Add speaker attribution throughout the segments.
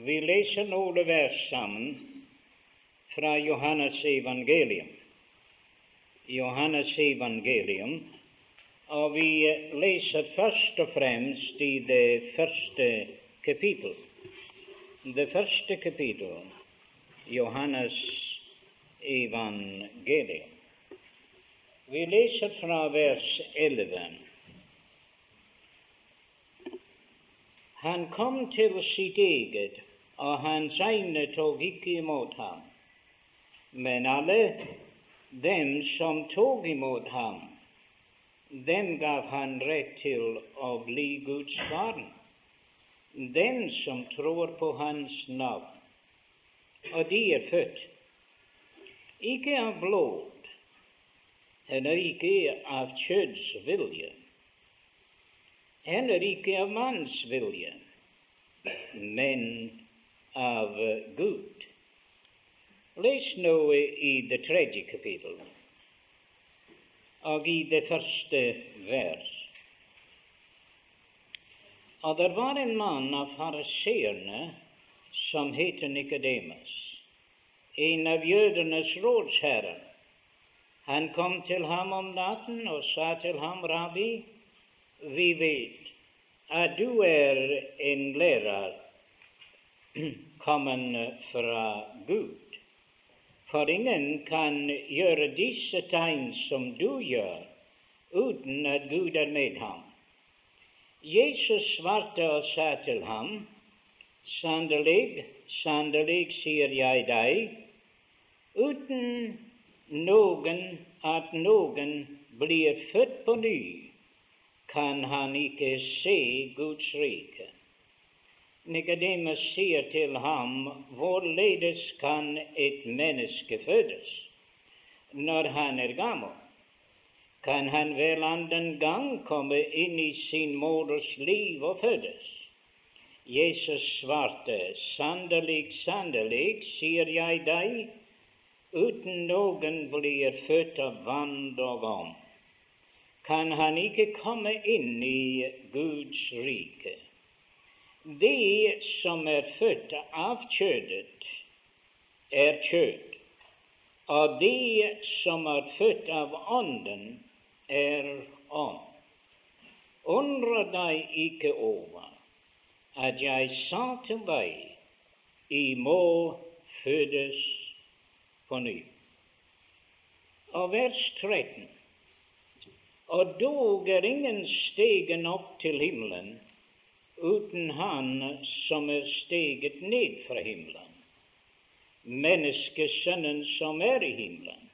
Speaker 1: Vi leser noen vers sammen fra Johannes evangelium. Johannes evangelium, og vi leser først og fremst i det første kapittel. Det første kapittel, Johannes evangelium. Vi leser fra vers 11. Han kom til sitt eget, og hans egne tok ikke imot ham. Men alle dem som tok imot ham, dem gav han rett til å bli Guds barn, dem som tror på hans navn. Og de er født, ikke av blod, eller ikke av kjøds vilje, heller ikke av manns vilje, men av Gud. Les nå i det tredje kapittel og i det første vers. Og det var en mann av fariseerne som het Nikodemus, en av jødenes rådsherrer. Han kom til ham om natten og sa til ham, Rabbi, vi vet at du er en lærer kommet fra Gud. For ingen kan gjøre disse tegn som du gjør, uten at Gud er med ham. Jesus svarte og sa til ham, Sannelig, sannelig, sier jeg deg, uten noen at noen blir født på ny, kan han ikke se Guds rike. Nikodemus sier til ham, hvorledes kan et menneske fødes når han er gammel? Kan han vel annen gang komme inn i sin moders liv og fødes? Jesus svarte, sannelig, sannelig, sier jeg deg, uten noen blir født av vann og ånd kan han ikke komme inn i Guds rike. De som er født av kjødet, er kjød, og de som er født av Ånden, er ånd. Undre deg ikke over at jeg sa til deg, I må fødes på ny. Og vers 13 og dog er ingen stegen opp til himmelen uten Han som er steget ned fra himmelen, menneskesønnen som er i himmelen.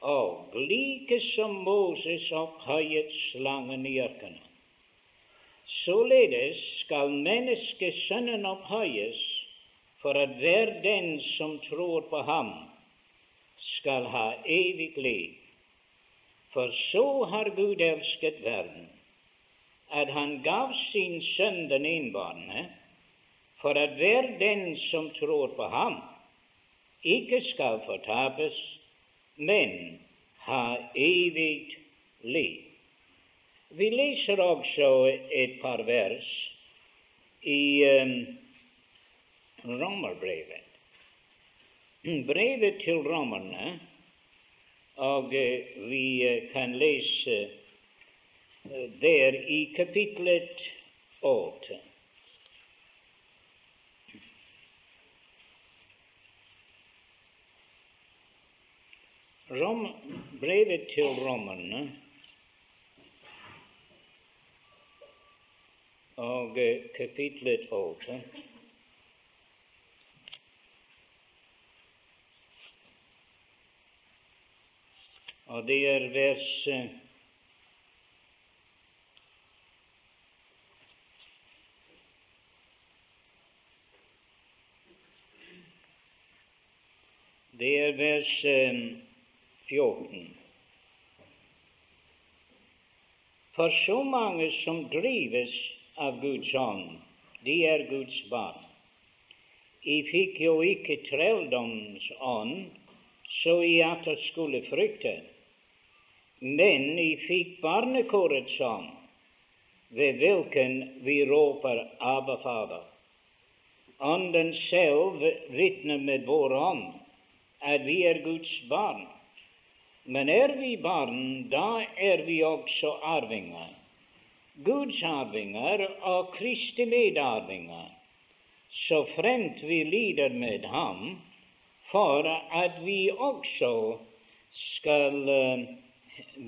Speaker 1: Og like som Moses opphøyet slangen i ørkenen, således skal menneskesønnen opphøyes for at hver den som tror på ham, skal ha evig liv. For så har Gud elsket verden, at han gav sin sønn den enbårne, for at hver den som tror på ham, ikke skal fortapes, men ha evig liv. Vi leser også et par vers i um, Romerbrevet. Brevet til romerne og uh, vi uh, kan lese der i kapitlet åtte. Rom, brevet til romerne og kapitlet åtte. Og det er vers Det er vers 14. For så mange som drives av Guds ånd, de er Guds barn. I fikk jo ikke trelldoms ånd, så i at det skulle frykte men I fikk barnekårets ånd, ved hvilken vi råper Abba, Fader. Ånden selv vitner med vår ånd at vi er Guds barn. Men er vi barn, da er vi også arvinger. Guds arvinger og Kristi medarvinger, så fremt vi lider med ham, for at vi også skal uh,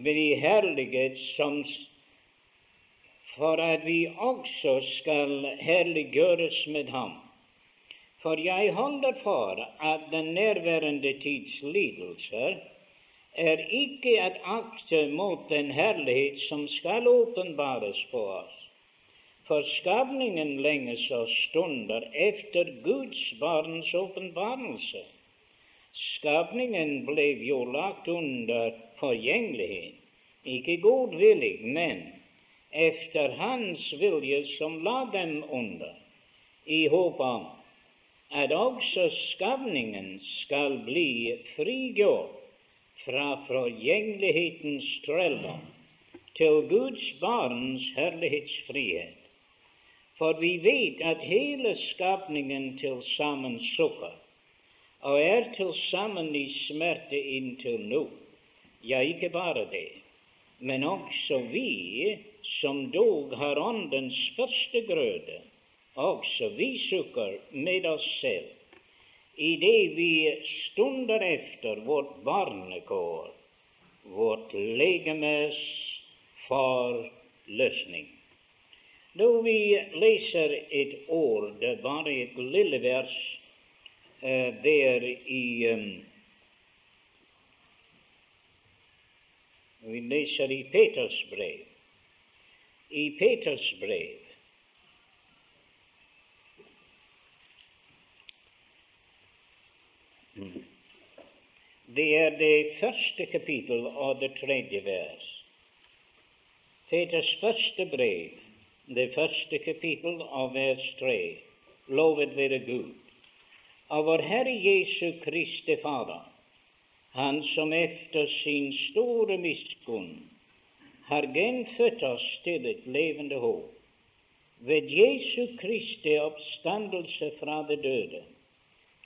Speaker 1: bli herliget som for at vi også skal herliggjøres med ham. For jeg holder for at den nærværende tids lidelser er ikke et akte mot den herlighet som skal åpenbares på oss. For skapningen lenges og stunder efter Guds barns åpenbarelse. Skapningen ble jo lagt under forgjengelighet, ikke godvillig, men efter Hans vilje som la dem under, i håp om at også skapningen skal bli frigjort fra forgjengelighetens trelldom til Guds barns herlighetsfrihet. For vi vet at hele skapningen til sammen sukker og er til sammen i smerte inntil nå. Ja, ikke bare det, men også vi som dog har Åndens første grøde, vi sukker med oss selv idet vi stunder efter vårt barnekår, vårt legemes forløsning. Da vi leser et ord, bare et lille vers, uh, der i um, Vi leser i Peters brev. I Peters brev Det er det første kapittel og det tredje vers. Peters første brev, det første kapittel av vers tre. Lovet være Gud. Av vår Herre Jesu Kristi Fader, Han som efter sin store miskunn har genfødt oss til et levende håp ved Jesu Kristi oppstandelse fra det døde,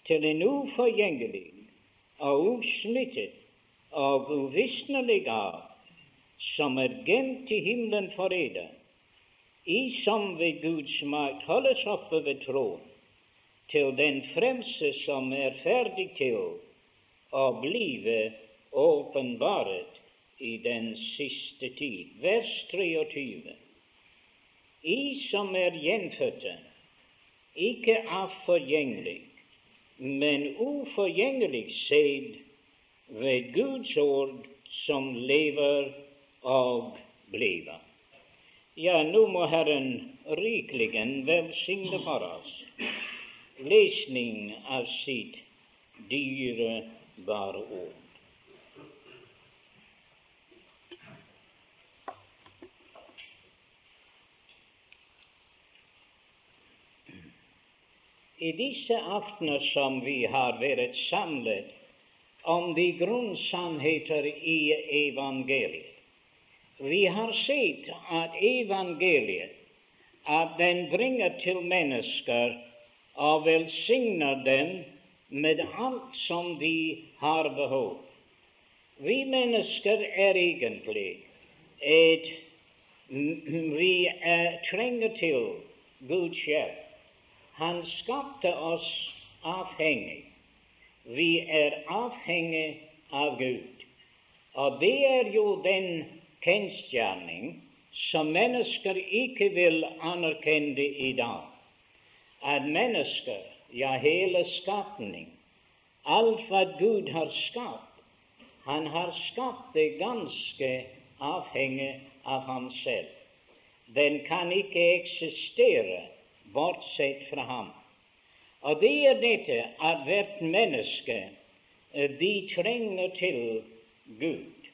Speaker 1: til en uforgjengelig og usmittet og uvisnelig av, som er gemt i himmelen for eder, i som ved Guds makt holdes oppe ved troen, til den fremste som er ferdig til å blive åpenbaret i den siste tid. Vers 23. I som er gjenfødte, ikke av forgjengelig, men uforgjengelig sæd ved Guds ord som lever og bliver. Ja, nå må Herren rikelig velsigne for oss lesning av sitt dyrebare ord. I disse aftener som vi har vært samlet om de grunnsannheter i evangeliet. Vi har sett at evangeliet at den bringer til mennesker og velsigner dem med alt som de har behov. Vi mennesker er egentlig et Vi er, trenger til Guds hjelp. Han skapte oss avhengig. Vi er avhengig av Gud. Og det er jo den kjensgjerning som mennesker ikke vil anerkjenne i dag. At mennesker, ja, hele skapning, alt hva Gud har skapt, han har skapt det ganske avhengig av ham selv. Den kan ikke eksistere bortsett fra ham. Og det er dette at hvert menneske eh, de trenger til Gud.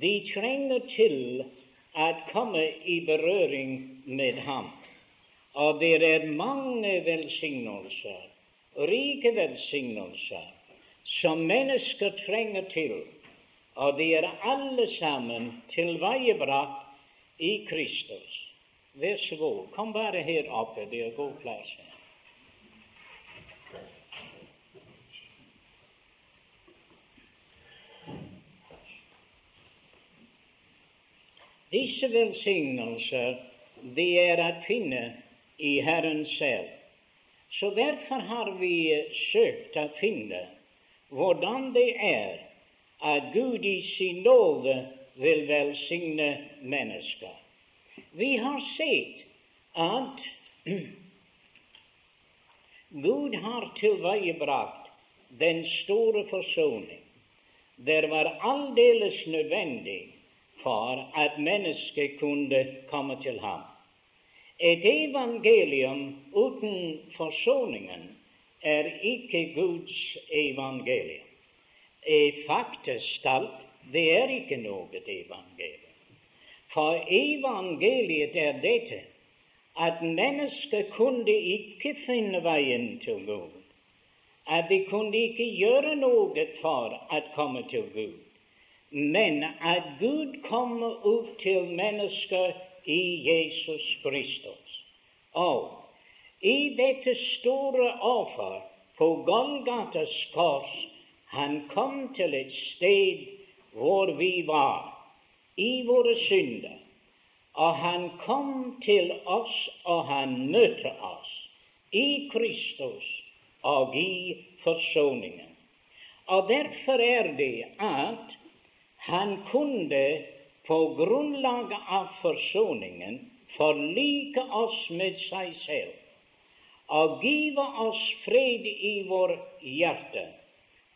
Speaker 1: De trenger til å komme i berøring med Ham. Og det er mange velsignelser, rike velsignelser, som mennesker trenger til, og de er alle sammen tilveiebrakt i Kristus. Vær så god, kom bare her oppe, det er god plass. Disse velsignelser de er å finne i Herren selv. Så derfor har vi søkt å finne hvordan det er at Gud i sin nåde vil velsigne mennesker. Vi har sett at Gud har tilveiebrakt den store forsoning. Det var aldeles nødvendig for at mennesket kunne komme til ham. Et evangelium uten forsoningen er ikke Guds evangelium. Faktisk talt, det er ikke noe evangelium. For evangeliet er dette at mennesker kunne ikke finne veien til Gud. At de kunne ikke gjøre noe for å komme til Gud men at Gud kommer ut til mennesker i Jesus Kristus. Og i dette store offer på Golgatas kors han kom til et sted hvor vi var, i våre synder. Og han kom til oss, og han møtte oss i Kristus og i forsoningen. Og derfor er det at han kunne på grunnlag av forsoningen forlike oss med seg selv og give oss fred i vår hjerte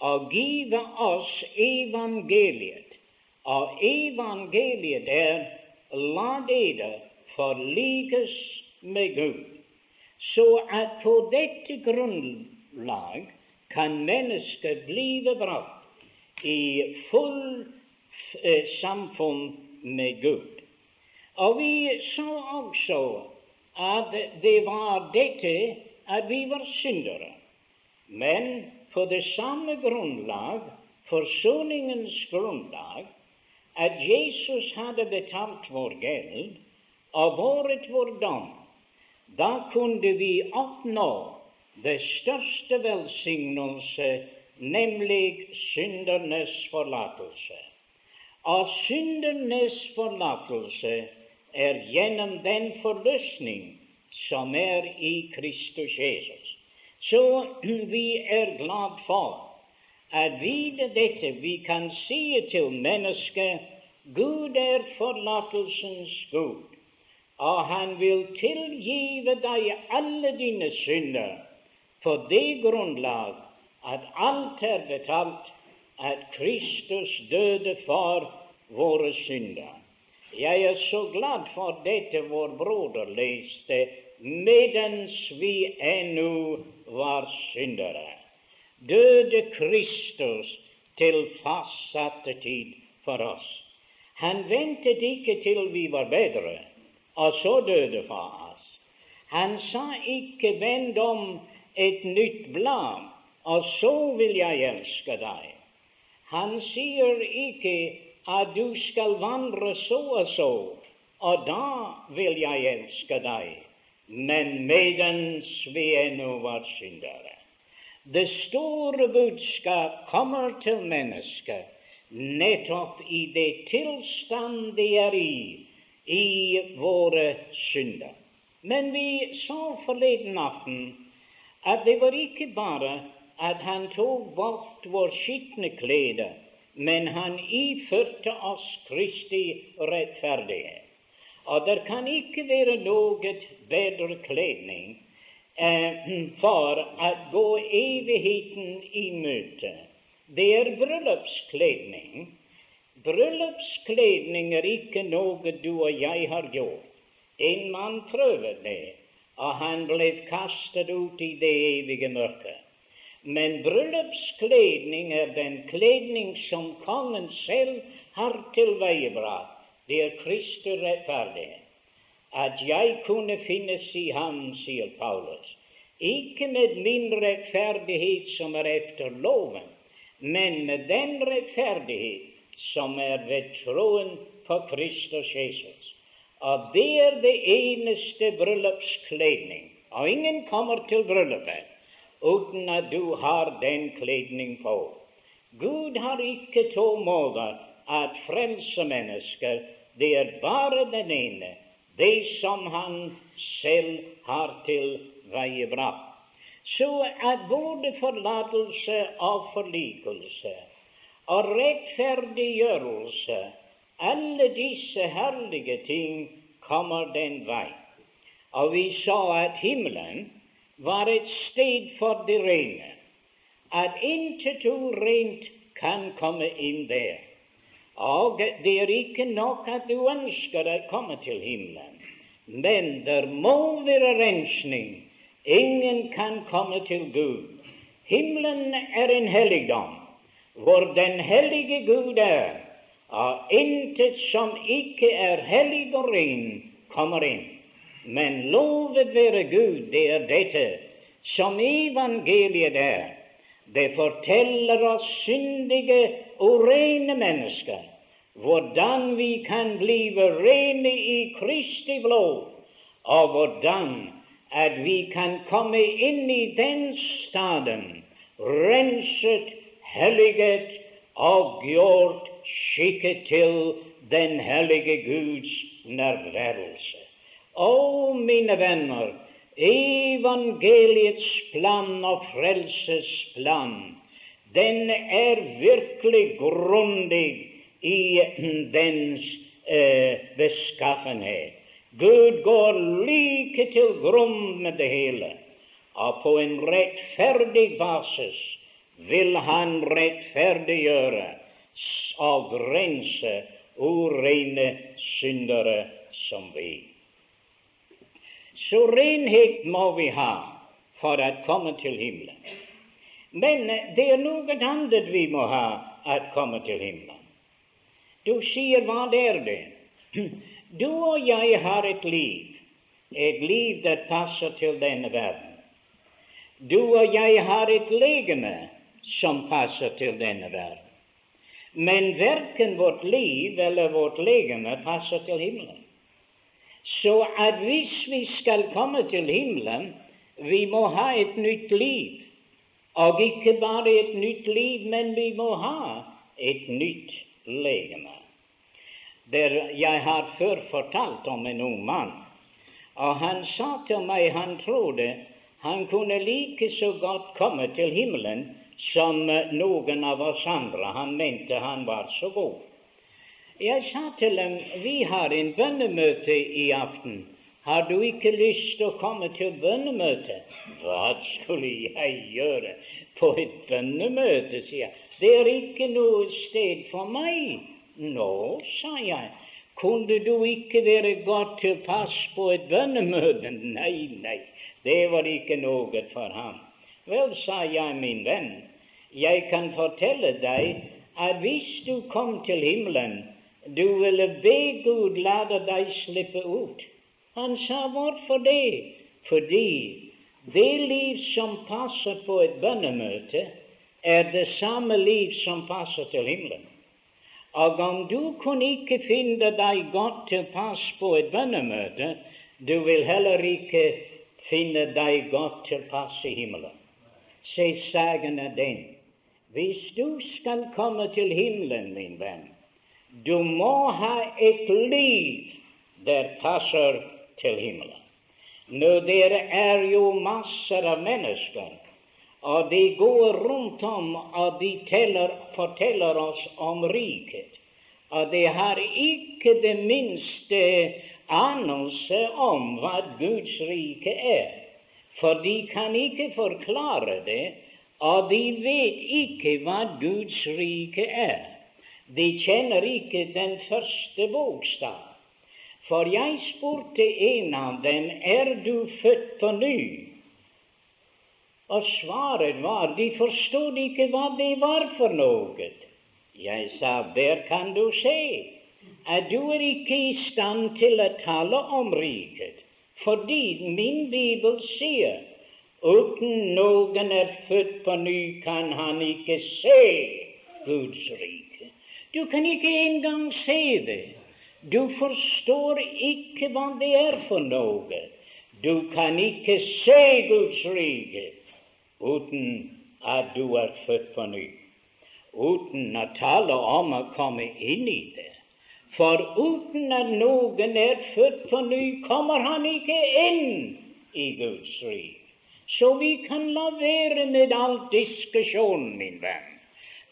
Speaker 1: og give oss evangeliet. Og evangeliet er la dere forlikes med Gud, så at på dette grunnlag kan mennesket blive brakt i full Eh, samfunn med Gud. Og vi så også at det var dette at vi var syndere. Men på det samme grunnlag, forsoningens grunnlag, at Jesus hadde betalt vår gjeld og båret vår dom, da kunne vi oppnå det største velsignelse, nemlig syndernes forlatelse. Og syndernes forlatelse er gjennom den forløsning som er i Kristus Jesus. Så vi er glad for at vite dette vi kan si til mennesket Gud er forlatelsens Gud, og Han vil tilgive deg alle dine synder på det grunnlag at alt er betalt at Kristus døde for våre synder. Jeg er så glad for dette vår broder leste medens vi ennå var syndere. Døde Kristus til fastsatte tid for oss. Han ventet ikke til vi var bedre, og så døde for oss. Han sa ikke 'vend om et nytt blad, og så vil jeg elske deg'. Han sier ikke at du skal vandre så og så, og da vil jeg elske deg, men medens vi ennå var syndere. Det store budskap kommer til mennesket nettopp i det tilstand de er i, i våre synder. Men vi så forleden aften at det var ikke bare at han tok bort vår skitne klær, men han iførte oss Kristi rettferdighet. Og det kan ikke være noe bedre kledning for å gå evigheten i møte. Det er bryllupskledning. Bryllupskledning er ikke noe du og jeg har gjort. En mann prøvde det, og han ble kastet ut i det evige mørket. Men bryllupskledning er den kledning som kongen selv har tilveiebrakt. Det er Kristi rettferdighet. At jeg kunne finnes i ham, sier Paulus, ikke med min rettferdighet som er efter loven, men med den rettferdighet som er ved troen på Kristus Jesus. Og det er det eneste bryllupskledning. Og ingen kommer til bryllupet uten at du har den kledning på. Gud har ikke to måter at frelse mennesker Det er bare den ene, det som han selv har til veiebrakt. Så at både forlatelse og forlikelse og rettferdiggjørelse, alle disse herlige ting, kommer den vei. Og vi sa at himmelen var et sted for det rene, at intet urent kan komme inn der. Og det er ikke nok at du ønsker å komme til himmelen, men der må være rensning. Ingen kan komme til Gud. Himmelen er en helligdom, hvor den hellige Gud er, og intet som ikke er hellig og ren, kommer inn. Men lovet være Gud, det er dette som evangeliet er. Det forteller oss syndige og rene mennesker hvordan vi kan blive rene i Kristi blod, og hvordan at vi kan komme inn i den staden, renset, helliget og gjort skikket til den hellige Guds nærværelse. Å, mine venner, evangeliets plan og frelses plan, den er virkelig grundig i dens eh, beskaffenhet. Gud går like til grunn med det hele, og på en rettferdig basis vil Han rettferdiggjøre og grense urene syndere som vi. Så renhet må vi ha for å komme til himmelen. Men det er noe annet vi må ha for å komme til himmelen. Du sier, hva er det? Du og jeg har et liv, et liv det passer til denne verden. Du og jeg har et legeme som passer til denne verden. Men verken vårt liv eller vårt legeme passer til himmelen. Så at hvis vi skal komme til himmelen, vi må ha et nytt liv. Og ikke bare et nytt liv, men vi må ha et nytt legeme. Jeg har før fortalt om en ung mann, og han sa til meg han trodde han kunne like så godt komme til himmelen som noen av oss andre. Han mente han var så god. Jeg sa til dem vi har en bønnemøte i aften. Har du ikke lyst til å komme til bønnemøte? Hva skulle jeg gjøre på et bønnemøte, sier jeg. Det er ikke noe sted for meg. Nå, sa jeg, kunne du ikke være godt tilpass på et bønnemøte? Nei, nei, det var ikke noe for ham. Vel, sa jeg, min venn, jeg kan fortelle deg at hvis du kom til himmelen, du ville be Gud lade deg slippe ut. Han sa hvorfor det? Fordi det liv som passer på et bønnemøte, er det samme liv som passer til himmelen. Og om du kunne ikke finne deg godt tilpass på et bønnemøte, du vil heller ikke finne deg godt tilpass i himmelen. Se, sagen er den hvis du skal komme til himmelen, min venn, du må ha et liv der passer til himmelen. Nå, det er jo masser av mennesker og de går rundt om og de teller, forteller oss om riket. Og de har ikke det minste anelse om hva Guds rike er. For de kan ikke forklare det, og de vet ikke hva Guds rike er. De kjenner ikke den første bokstav. For jeg spurte en av dem, er du født på ny? Og svaret var de forstod ikke hva det var for noe. Jeg sa, der kan du se at du er ikke i stand til å tale om riket, fordi min bibel sier uten noen er født på ny, kan han ikke se Guds rike. Du kan ikke engang se det. Du forstår ikke hva det er for noe. Du kan ikke se Guds rike uten at du er født på ny, uten å tale om å komme inn i det. For uten at noen er født på ny, kommer han ikke inn i Guds rike. Så vi kan la være med all diskusjon, min venn.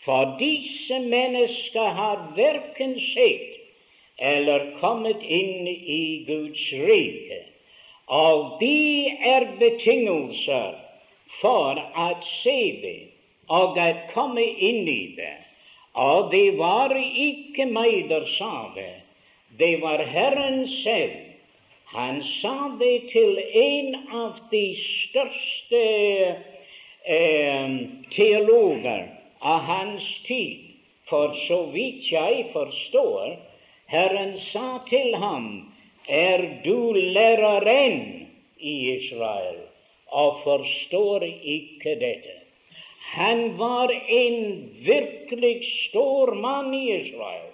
Speaker 1: For disse mennesker har verken sett eller kommet inn i Guds rike. Og de er betingelser for å se det og å komme inn i det. Og det var ikke meg der sa det, det var Herren selv. Han sa det til en av de største eh, teologer av hans tid. For så vidt jeg forstår, Herren sa til ham, er du læreren i Israel og forstår ikke dette? Han var en virkelig stor mann i Israel,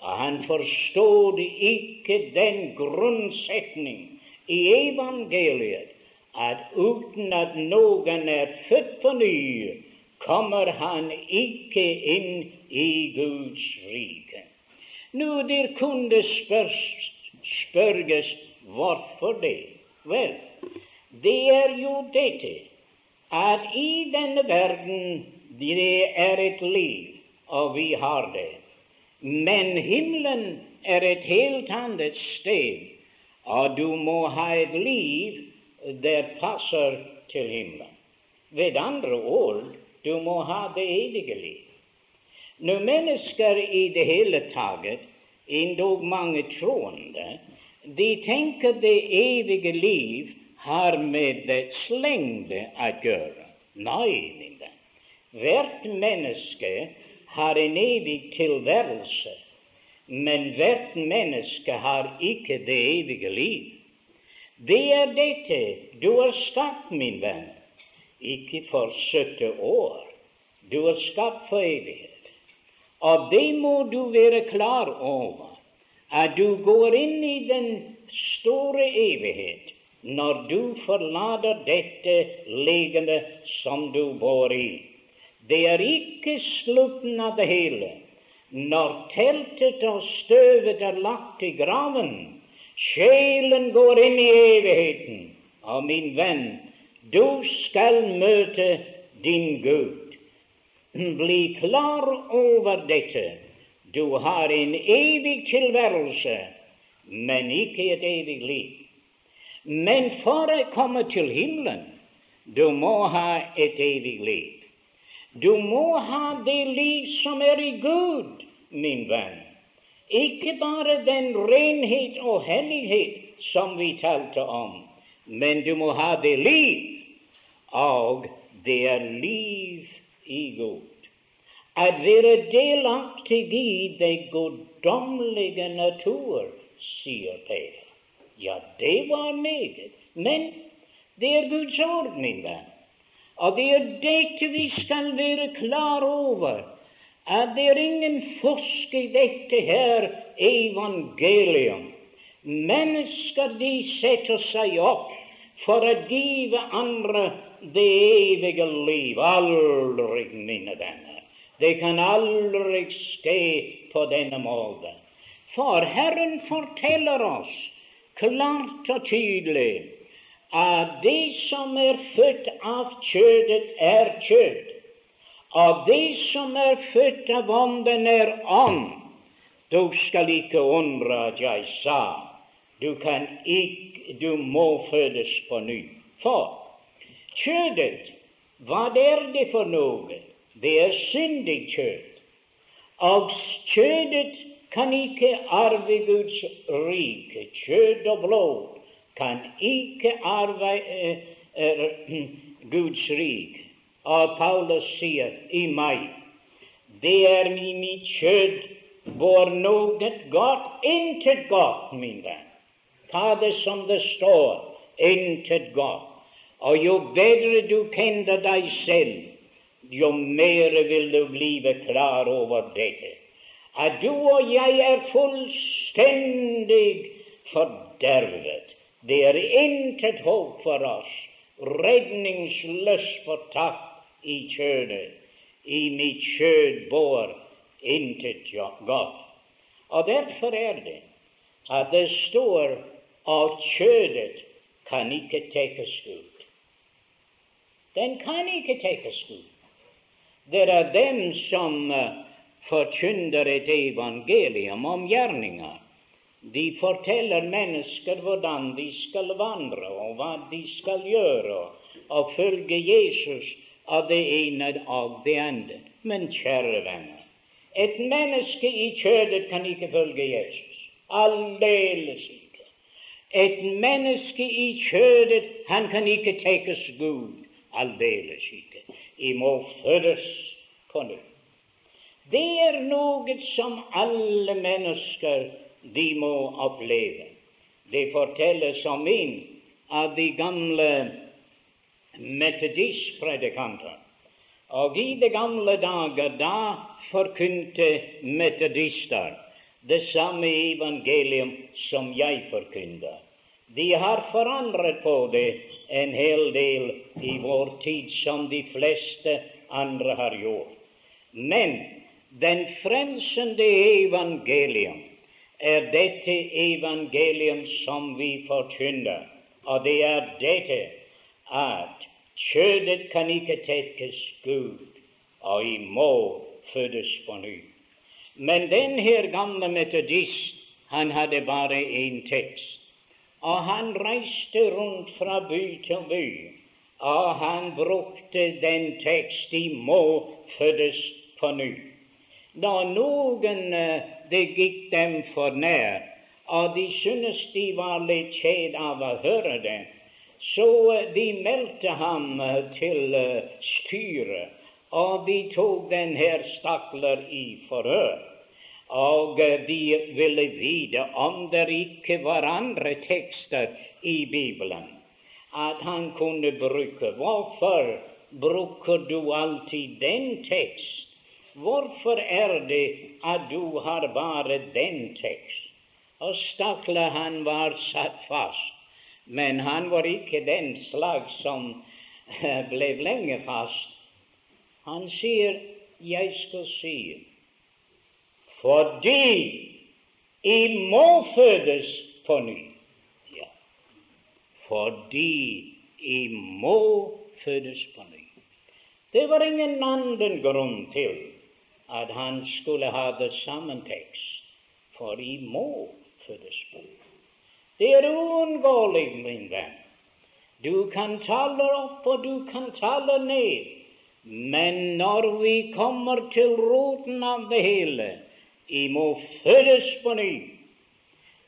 Speaker 1: og han forstod ikke den grunnsetning i evangeliet at uten at noen er født på ny, kommer han ikke inn i Guds rike. Nå, der kunne spørs, spørges hvorfor det. Vel, det er jo dette at i denne verden det er et liv, og vi har det. Men himmelen er et helt annet sted, og du må ha et liv der passer til himmelen. Ved andre ord, du må ha det evige liv. Når mennesker i det hele tatt, endog mange troende, de tenker det evige liv har med dets lengde å gjøre. Nei, min venn. Hvert menneske har en evig tilværelse, men hvert menneske har ikke det evige liv. Det er dette du har skapt, min venn, ikke for 70 år. Du er skapt for evighet. Og det må du være klar over, at du går inn i den store evighet når du forlater dette legende som du bor i. Det er ikke slutten av det hele. Når teltet og støvet er lagt i graven, sjelen går inn i evigheten. Og min venn, du skal møte din Gud. Bli klar over dette. Du har en evig tilværelse, men ikke et evig liv. Men for å komme til himmelen, du må ha et evig liv. Du må ha det liv som er i Gud, min venn. Ikke bare den renhet og hellighet som vi talte om, men du må ha det liv, og det er liv i Gud. At være delaktig i det guddommelige natur, sier Peter. Ja, det var meget. Men det er Guds ordning, venn. Og det er dette vi skal være klar over, at det er ingen fusk i dette her evangelium. Mennesker de setter seg opp for å give andre det evige liv. Aldri, mine denne. Det kan aldri skje på denne måten. For Herren forteller oss klart og tydelig at det som er født av kjødet, er kjød. Og det som er født av ånden, er ånd. Du skal ikke undre at jeg sa du, kan ikke, du må fødes på ny. For kjødet, hva er det for noe? Det er syndig kjød. Og kjødet kan ikke arve Guds rike. Kjød og blod kan ikke arve eh, eh, Guds rike. Og Paulus sier i meg det er i mitt kjød hvor noe godt, intet godt, min venn. Ta det som det står, intet godt. Og jo bedre du kjenner deg selv, jo mer vil du blive klar over dette. At du og jeg er fullstendig fordervet. Det er intet håp for oss. Redningsløst fortapt i kjødet. I mitt kjød bor intet godt. Og derfor er det at det står at kjødet kan ikke tekkes ut. Den kan ikke tekkes ut. Det er dem som uh, forkynner et evangelium om gjerninger. De forteller mennesker hvordan de skal vandre, og hva de skal gjøre, og følge Jesus av det ene og det andre. Men kjære venner, et menneske i kjødet kan ikke følge Jesus. Aldeles ikke. Et menneske i kjødet, han kan ikke tekkes Gud. Aldeles ikke. I må fødes på nytt. Det er noe som alle mennesker de må oppleve. Det fortelles om en av de gamle metodistpredikanter. Og i de gamle dager, da forkynte metodister det samme evangelium som jeg forkynner. De har forandret på det en hel del i vår tid, som de fleste andre har gjort. Men den frelsende evangelium er dette evangelium som vi forkynner, og det er dette at kjødet kan ikke tekkes Gud, og i må fødes på ny. Men denne gamle metodist, han hadde bare én tekst. Og han reiste rundt fra by til by, og han brukte den tekst de må fødes på ny. Da noen eh, det gikk dem for nær, og de syntes de var litt kjed av å høre det, så eh, de meldte ham eh, til styret og de tok den her stakler i forhør. Og de ville vite om det ikke var andre tekster i Bibelen at han kunne bruke. Hvorfor bruker du alltid den tekst? Hvorfor er det at du har bare den tekst? Og stakkar, han var satt fast, men han var ikke den slag som ble lenge fast. Han sier 'jeg skal si' fordi I må fødes på ny. Ja, fordi I må fødes på ny. Det var ingen annen grunn til at han skulle ha det samme tekst, for I må fødes på ny. Det er uunngåelig, min venn. Du kan tale opp, og du kan tale ned. Men når vi kommer til roten av det hele, I må fødes på ny.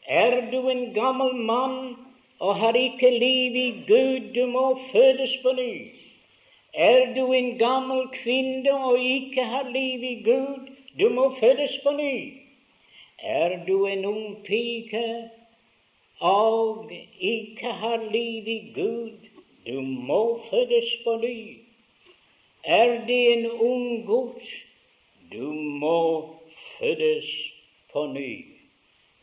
Speaker 1: Er du en gammel mann og har ikke liv i Gud, du må fødes på ny. Er du en gammel kvinne og ikke har liv i Gud, du må fødes på ny. Er du en ung pike og ikke har liv i Gud, du må fødes på ny. Er det en ung gutt, du må fødes på ny.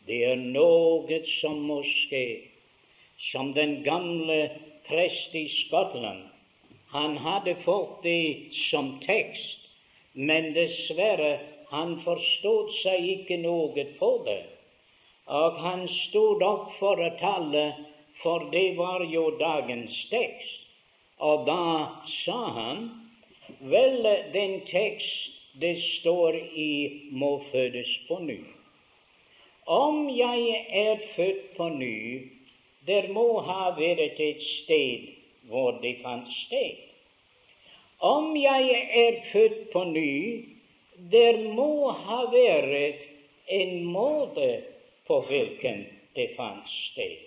Speaker 1: Det er noe som må skje. Som den gamle prest i Skottland. Han hadde fått det som tekst, men dessverre, han forstod seg ikke noe på det. Og han stod opp for å tale, for det var jo dagens tekst. Og da sa han Vel, den tekst det står i, må fødes på ny. Om jeg er født på ny, der må ha vært et sted hvor det fant sted. Om jeg er født på ny, der må ha vært en måte på hvilken det fant sted.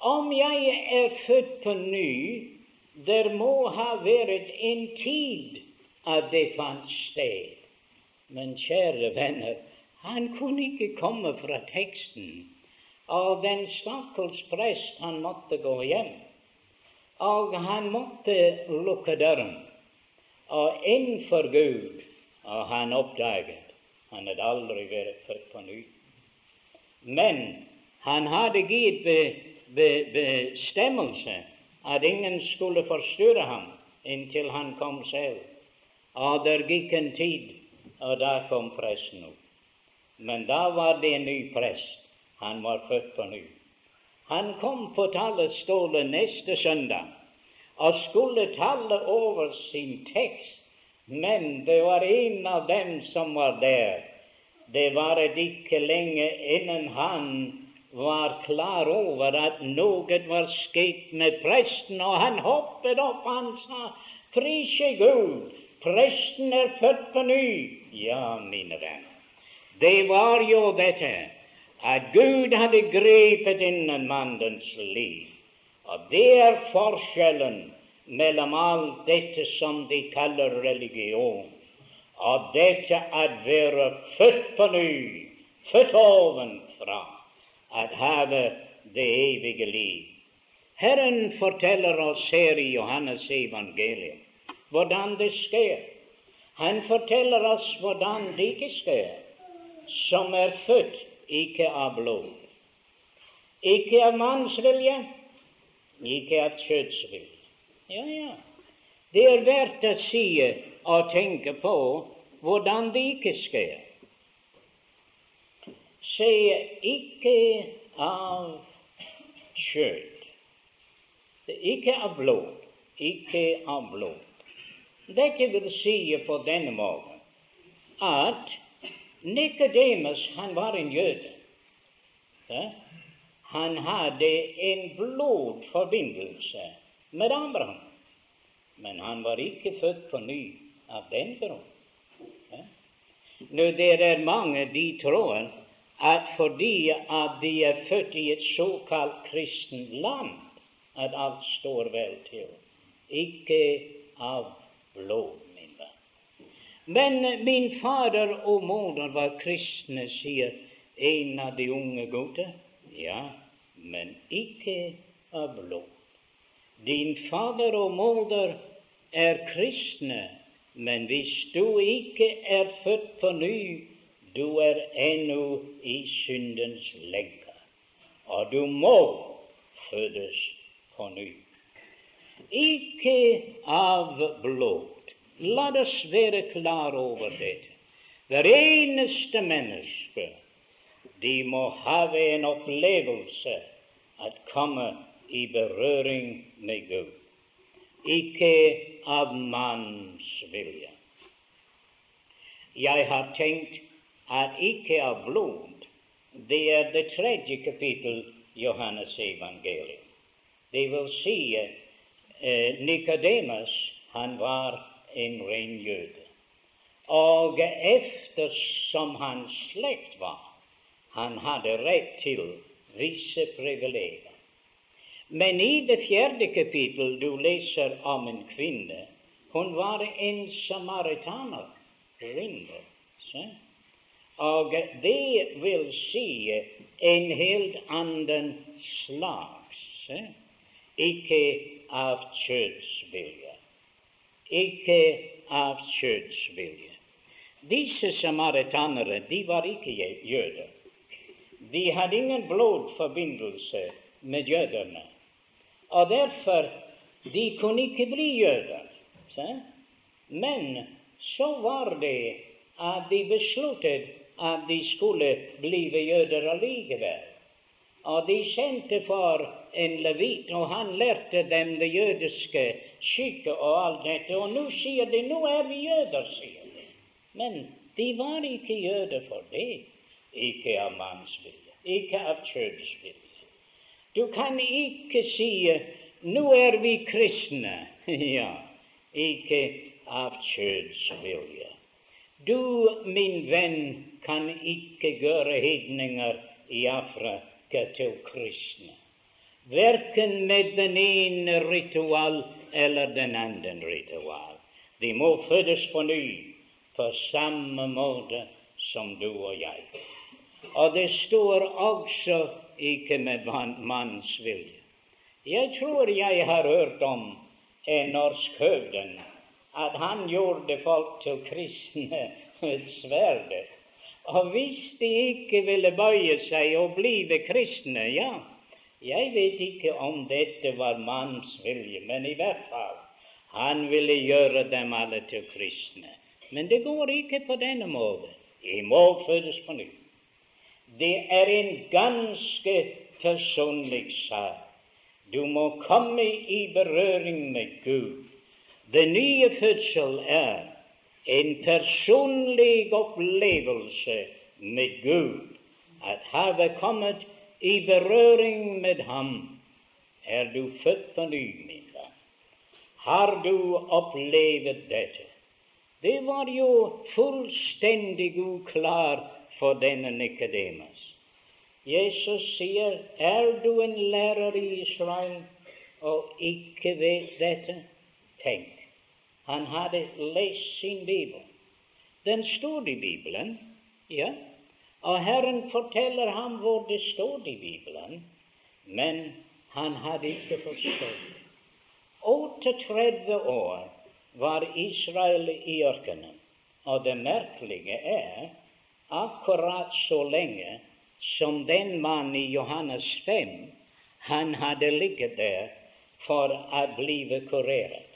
Speaker 1: Om jeg er født på ny, der må ha vært en tid at det fant sted. Men kjære venner, han kunne ikke komme fra teksten. Og den stakkars prest, han måtte gå hjem. Og han måtte lukke døren. Og innenfor Gud, og han oppdaget han hadde aldri vært født på ny. Men han hadde gitt bestemmelse at ingen skulle forstyrre ham inntil han kom selv. Og der gikk en tid, og da kom presten opp. Men da var det en ny prest. Han var født på ny. Han kom på talerstolen neste søndag og skulle tale over sin tekst, men det var en av dem som var der. Det varet ikke lenge innen han var klar over at noe var skjedd med presten, og han hoppet opp han sa, Prise Gud, presten er født på ny. Ja, mine venner, det var jo dette at Gud hadde grepet inn en mannens liv. Og det er forskjellen mellom alt dette som de kaller religion, og dette at være født på ny, født ovenfra, at have det evige liv. Herren forteller oss her i Johannes evangelium hvordan det skjer. Han forteller oss hvordan det ikke skjer, som er født ikke av blod. Ikke av mannsvilje, ikke av kjøttsvilje. Ja, ja. Det er verdt å si og tenke på hvordan det ikke skjer. Se, ikke av kjøtt, ikke av blod, ikke av blod. Dette vil si på denne måten at Nikodemus, han var en jøde. Han hadde en blodforbindelse med Abraham. Men han var ikke født på ny av den grunn. Ja? Nå, det er mange de tror at fordi at de er født i et såkalt kristent land, at alt står vel til. Ikke av blod. Men min fader og moder var kristne, sier en av de unge gutter. Ja, men ikke av blod. Din fader og moder er kristne, men hvis du ikke er født på ny, du er ennå i syndens legge, og du må fødes på ny. Ikke av blod La oss være klar over dette. Hver eneste menneske de må ha en opplevelse at komme i berøring med Gud, ikke av manns vilje. Jeg har tenkt at ikke av blod. Det er det tredje kapittel Johannes evangelium. Det vil si eh, han var en ren jøde. Og eftersom hans slekt var, han hadde rett til visse privilegier. Men i det fjerde kapittel du leser om en kvinne. Hun var en samaritaner, kvinne. Og det vil si en helt annen slags, ikke av kjødsvilje. ikke av kjødsvilje. Disse samaritanere de var ikke jøder. De hadde ingen blodforbindelse med jødene. Og derfor de kunne ikke bli jøder. Så? Men så var det at de besluttet at de skulle bli jøder allikevel. Og de sendte for en levit, og han lærte dem det jødiske skikket og alt dette. Og nå sier de nå er vi jøder, sier de. Men de var ikke jøder for det. Ikke av mannsvilje, ikke av kjønnsvilje. Du kan ikke si nå er vi kristne. ja, ikke av kjønnsvilje. Du, min venn, kan ikke gjøre hedninger i Afrika til kristne. Verken med den ene ritual eller den andre ritual. De må fødes på ny på samme måte som du og jeg. Og det står også ikke med manns vilje. Jeg tror jeg har hørt om en norsk høvding at han gjorde folk til kristne med sverdet. Og hvis de ikke ville bøye seg og blive kristne, ja, jeg vet ikke om dette var manns vilje, men i hvert fall han ville gjøre dem alle til kristne. Men det går ikke på denne måten. De må fødes på ny. det er en ganske personlig sak. Du må komme i berøring med Gud. Den nye fødsel er en personlig opplevelse med Gud. At havet kommet i berøring med Ham, er du født på ny, min venn. Har du opplevd dette? Det var jo fullstendig uklar for denne Nikodemus. Jesus sier, er du en lærer i Israel og ikke vet dette? Tenk, han hadde lest sin bibel. Den stod i Bibelen, ja, og Herren forteller ham hvor det stod i Bibelen, men han hadde ikke forstått. 38 år var Israel i ørkenen, og det merkelige er akkurat så lenge som den mannen i Johannes 5 han hadde ligget der for å bli kurert.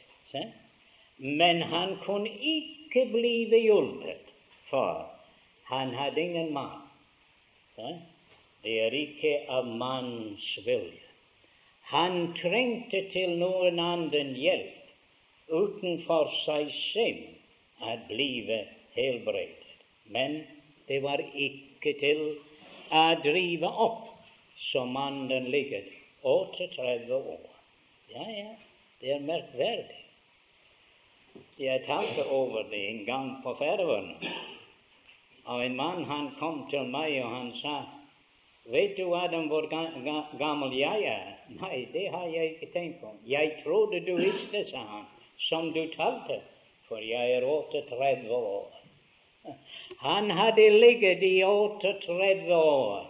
Speaker 1: Men han kunne ikke bli hjulpet, for han hadde ingen mann. Det er ikke av manns vilje. Han trengte til noen annen hjelp utenfor seg selv å blive helbredet. Men det var ikke til å drive opp som mannen ligger 38 år. Ja, ja, det er merkverdig. Jeg talte over det en gang på Færøyene. Og en mann han kom til meg, og han sa Vet du, Adam, hvor gammel jeg er? Nei, det har jeg ikke tenkt på. Jeg trodde du visste, sa han, som du talte, for jeg er 38 år. Han hadde ligget i 38 år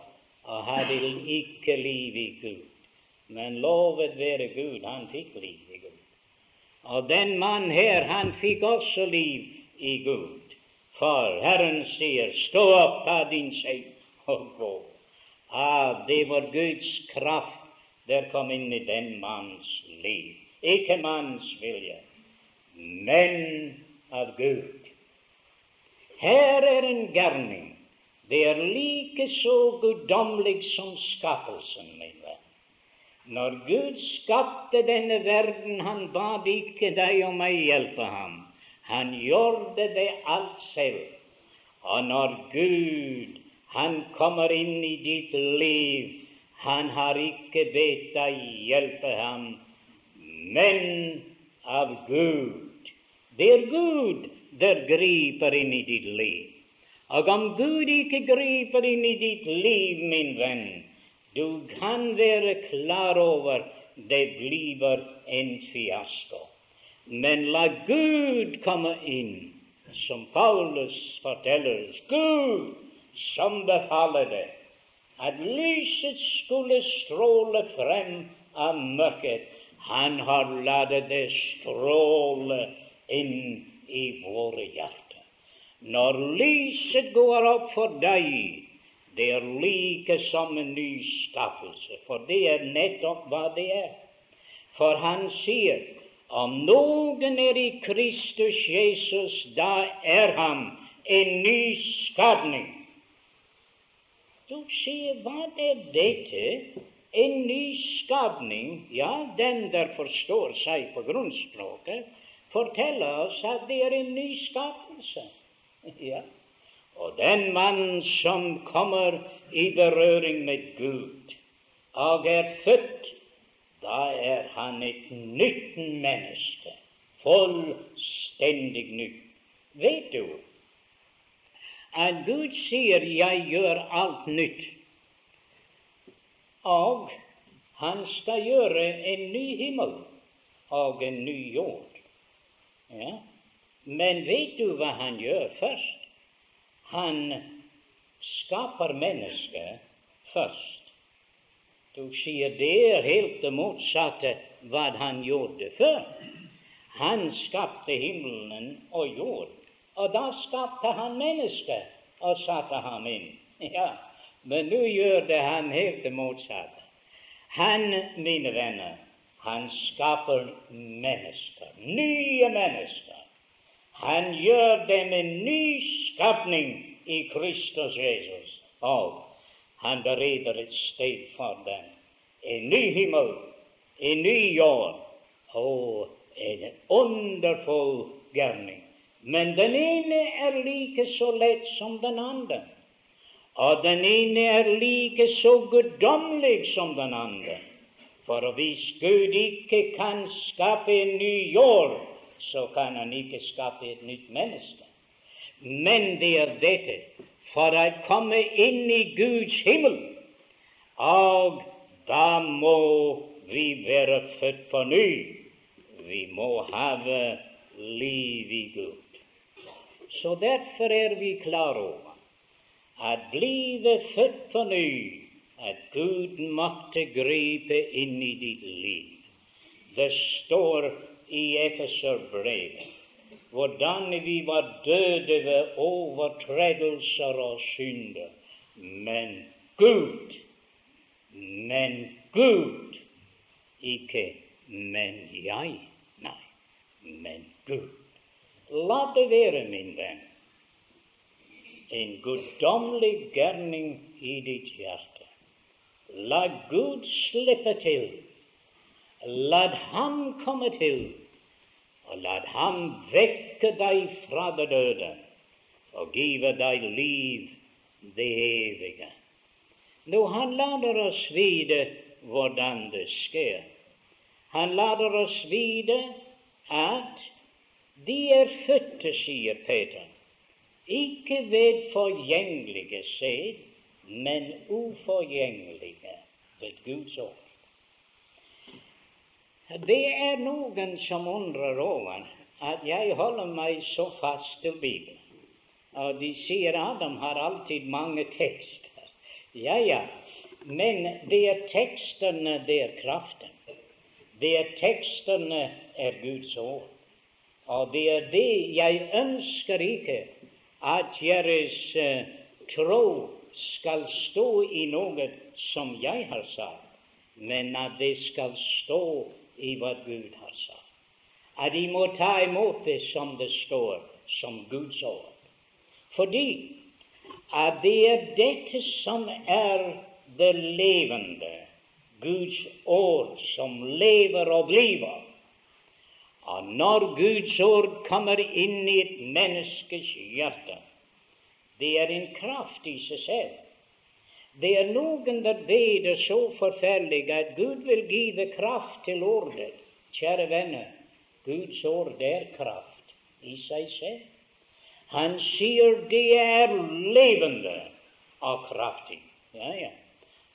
Speaker 1: og hadde ikke liv i Gud. Men lovet være Gud, han fikk liv i Gud. Og den mann her, han fikk også liv i Gud. For Herren sier, stå opp, ta din seng og gå. Ah, det var Guds kraft der kom inn i den manns liv. Ikke manns vilje, men av Gud. Her er en gærning. Det er like så guddommelig som skapelsen, min. Når Gud skapte denne verden, han bad ikke deg og meg hjelpe ham. Han gjorde det alt selv. Og når Gud han kommer inn i ditt liv. Han har ikke bedt deg hjelpe ham, men av Gud. Det er Gud der griper inn i ditt liv. Og om Gud ikke griper inn i ditt liv, min venn, du kan være klar over det blir en fiasko. Men la Gud komme inn, som Paulus forteller. Gud som befaler det, at lyset skulle stråle frem av mørket. Han har latt det stråle inn i våre hjerter. Når lyset går opp for deg, det er like som en ny skapelse, for det er nettopp hva det er. For han sier om noen er i Kristus Jesus, da er han en ny skapning. Du sier, hva er dette? En ny skapning? Ja, den der forstår seg på grunnspråket, forteller oss at det er en ny skapelse. Ja. Og den mann som kommer i berøring med Gud og er født, da er han et nytt menneske. Fullstendig nytt. Vet du, at Gud sier 'jeg gjør alt nytt', og han skal gjøre en ny himmel og en ny jord. Ja. Men vet du hva han gjør først? Han skaper mennesket først. Du sier det er helt det motsatte hva han gjorde før. Han skapte himmelen og jord og da skapte han mennesket og satte ham inn. Ja, Men nå gjør det han helt det motsatte. Han, mine venner, han skaper mennesker, nye mennesker. Han gjør dem en ny skapning i Kristus Jesus. Og Han bereder et sted for dem. En ny himmel, en ny jord. Og en underfull gærning. Men den ene er like så lett som den andre. Og den ene er like så guddommelig som den andre. For hvis Gud ikke kan skape en ny jord, så kan han ikke skape et nytt menneske. Men det er dette for å komme inn i Guds himmel. Og da må vi være født på ny. Vi må ha liv i Gud. Så derfor er vi klar over at blive født på ny, at Gud måtte gripe inn i ditt liv. Det står i Efeserbrevet hvordan vi var døde ved overtredelser og synder. Men Gud, men Gud, ikke men jeg, nei, men Gud. La det være, min venn en guddommelig gærning i ditt hjerte. La Gud slippe til. La Ham komme til, og la Ham vekke deg fra det døde og give deg liv det evige. Nå, han lader oss vite hvordan det skjer. Han lader oss vite at de er fødte, sier Peter, ikke ved forgjengelige sæd, men uforgjengelige ved Guds ord. Det er noen som undrer over at jeg holder meg så fast til Bibelen. Og de sier Adam har alltid mange tekster. Ja, ja, men det er tekstene, det er kraften. Det er tekstene er Guds ord. Og det er det jeg ønsker ikke at deres uh, tro skal stå i noe som jeg har sagt, men at det skal stå i hva Gud har sagt. At de må ta imot det som det står, som Guds ord. Fordi at det er dette som er det levende, Guds ord, som lever og lever. Og når Guds ord kommer inn i et menneskes hjerte, det er en kraft i seg selv. Det er noen der vet det så forferdelig at Gud vil give kraft til ordet. Kjære venner, Guds ord er kraft i seg selv. Han sier det er levende og kraftig. Ja, ja.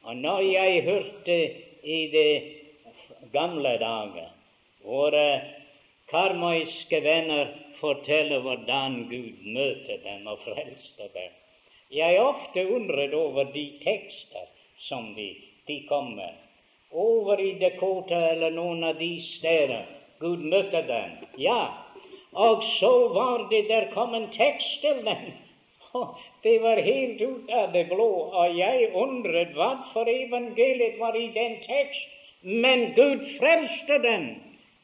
Speaker 1: Og når jeg hørte i de gamle dager våre karmøyske venner forteller hvordan Gud møter dem og frelser dem. Jeg ofte undret over de tekster som de, de kommer. Over i Dakota eller noen av de steder Gud møtte dem. Ja, og så var det der kom en tekst til dem. Det var helt ut av det blå, og jeg undret hva for evangeliet var i den tekst. Men Gud frelste dem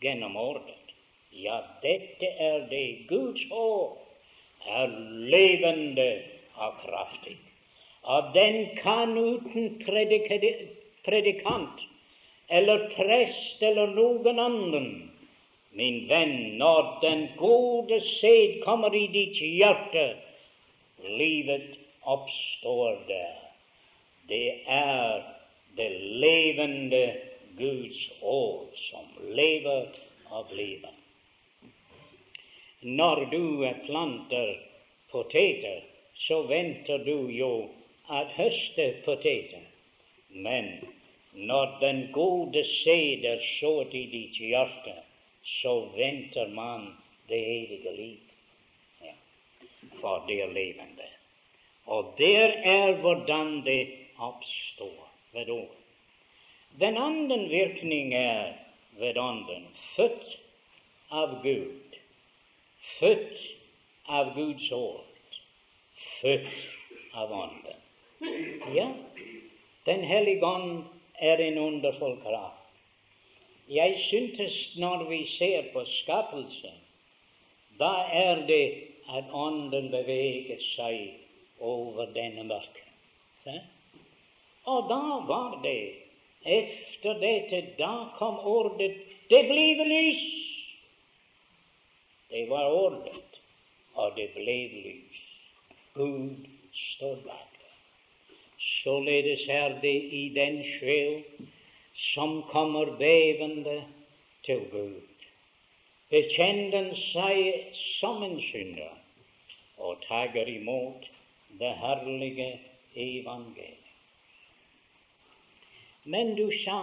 Speaker 1: gjennom ordet. Ja, dette er det. Guds ord er levende og kraftig. Og den kan uten predikant eller prest eller noen annen Min venn, når den gode sæd kommer i ditt hjerte, livet oppstår der. Det er det levende Guds ord som lever av livet. Når du planter poteter, så venter du jo at høste poteter. Men når den gode seder sår i ditt hjerte, så venter man det evige liv. Ja. For det levende. Og der er hvordan det oppstår ved ord. Den andre virkning er ved Ånden, født av Gud født av Guds ord, født av Ånden. Ja, Den hellige ånd er en underfull kraft. Jeg syntes når vi ser på skapelsen, da er det at Ånden beveger seg over denne mørket. Og da var det, efter dette, da kom ordet 'Det blir lys'. Det var ordet, og det ble lys. Gud står bak. Således er det i den sjel som kommer bevende til Gud, bekjenner seg som en synder og tager imot det herlige evangeliet. Men du sa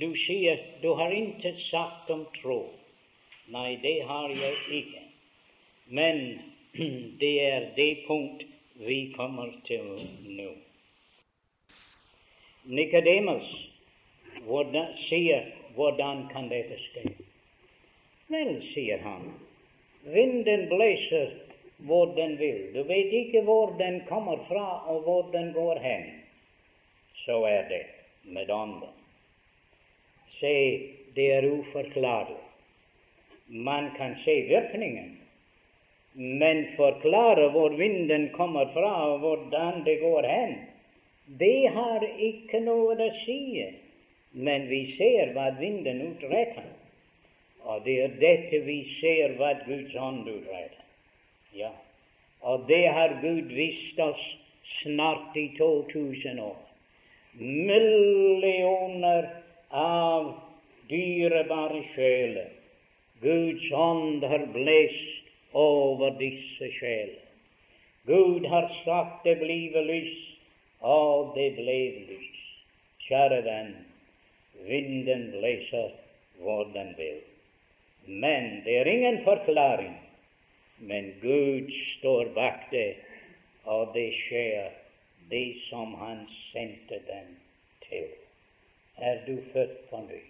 Speaker 1: du sier du har intet sagt om tro. Nei, det har jeg ikke. Men det er det punkt vi kommer til nå. Nikodemus sier hvordan kan dette skje? Vel, sier han, vinden blåser hvor den vil. Du vet ikke hvor den kommer fra, og hvor den går hen. Så er det med ånden. Se, det er uforklarlig. Man kan se virkningen, men forklare hvor vinden kommer fra, og hvordan det går hen, det har ikke noe å si. Men vi ser hva vinden utretter, og det er dette vi ser hva Guds ånd utretter. Ja, og det har Gud vist oss snart i 2000 år. Millioner av dyrebare sjeler. Guds ånd har blest over disse sjeler. Gud har sagt det blive lys, og det ble lys. Kjære venn, Vinden blåser hvor den vil. Men det er ingen forklaring. Men Gud står bak det, og det skjer det som Han sendte dem til. Er du født på ny?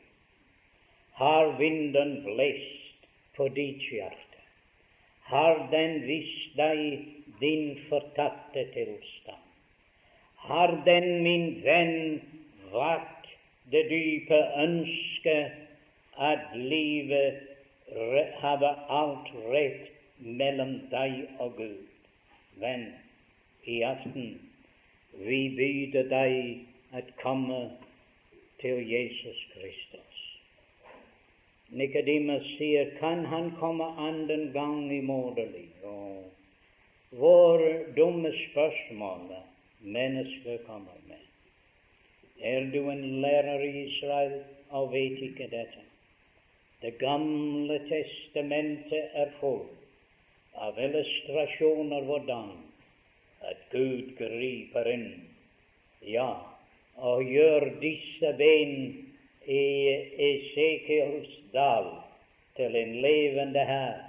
Speaker 1: Har vinden blåst på ditt hjerte? Har den vist deg din fortapte tilstand? Har den, min venn, vært det dype ønsket at livet hadde alt rett mellom deg og Gud. Venn, i aften vi byr deg at komme til Jesus Kristus. Nikodemus sier, kan han komme annen gang i moderlig? Og våre dumme spørsmål mennesker kommer med. Er du en lærer i Israel og vet ikke dette? Det gamle testamentet er full av illustrasjoner hvordan at Gud griper inn, ja, og gjør disse ben i Esekiels dal til en levende hær.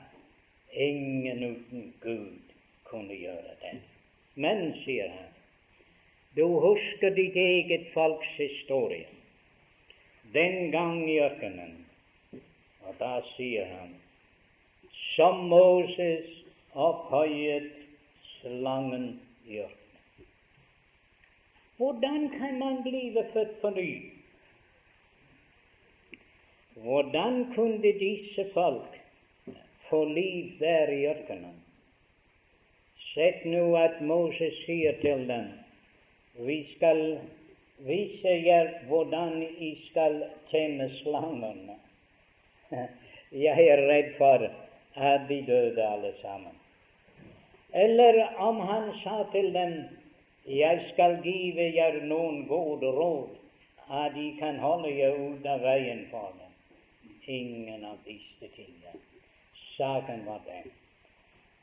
Speaker 1: Ingen uten Gud kunne gjøre det. Men, sier han, du husker ditt eget folks historie. Den gang i ørkenen. Og da sier han som Moses opphøyet slangen i ørkenen. Hvordan kan man bli født på ny? Hvordan kunne disse folk få liv der i ørkenen? Sett nå at Moses sier til dem vi skal vise jer hvordan I skal tjene slangene. Jeg er redd for at de døde alle sammen. Eller om han sa til dem jeg skal give jer noen gode råd, at de kan holde jer ut av veien for dem. Ingen av disse tingene. Saken var den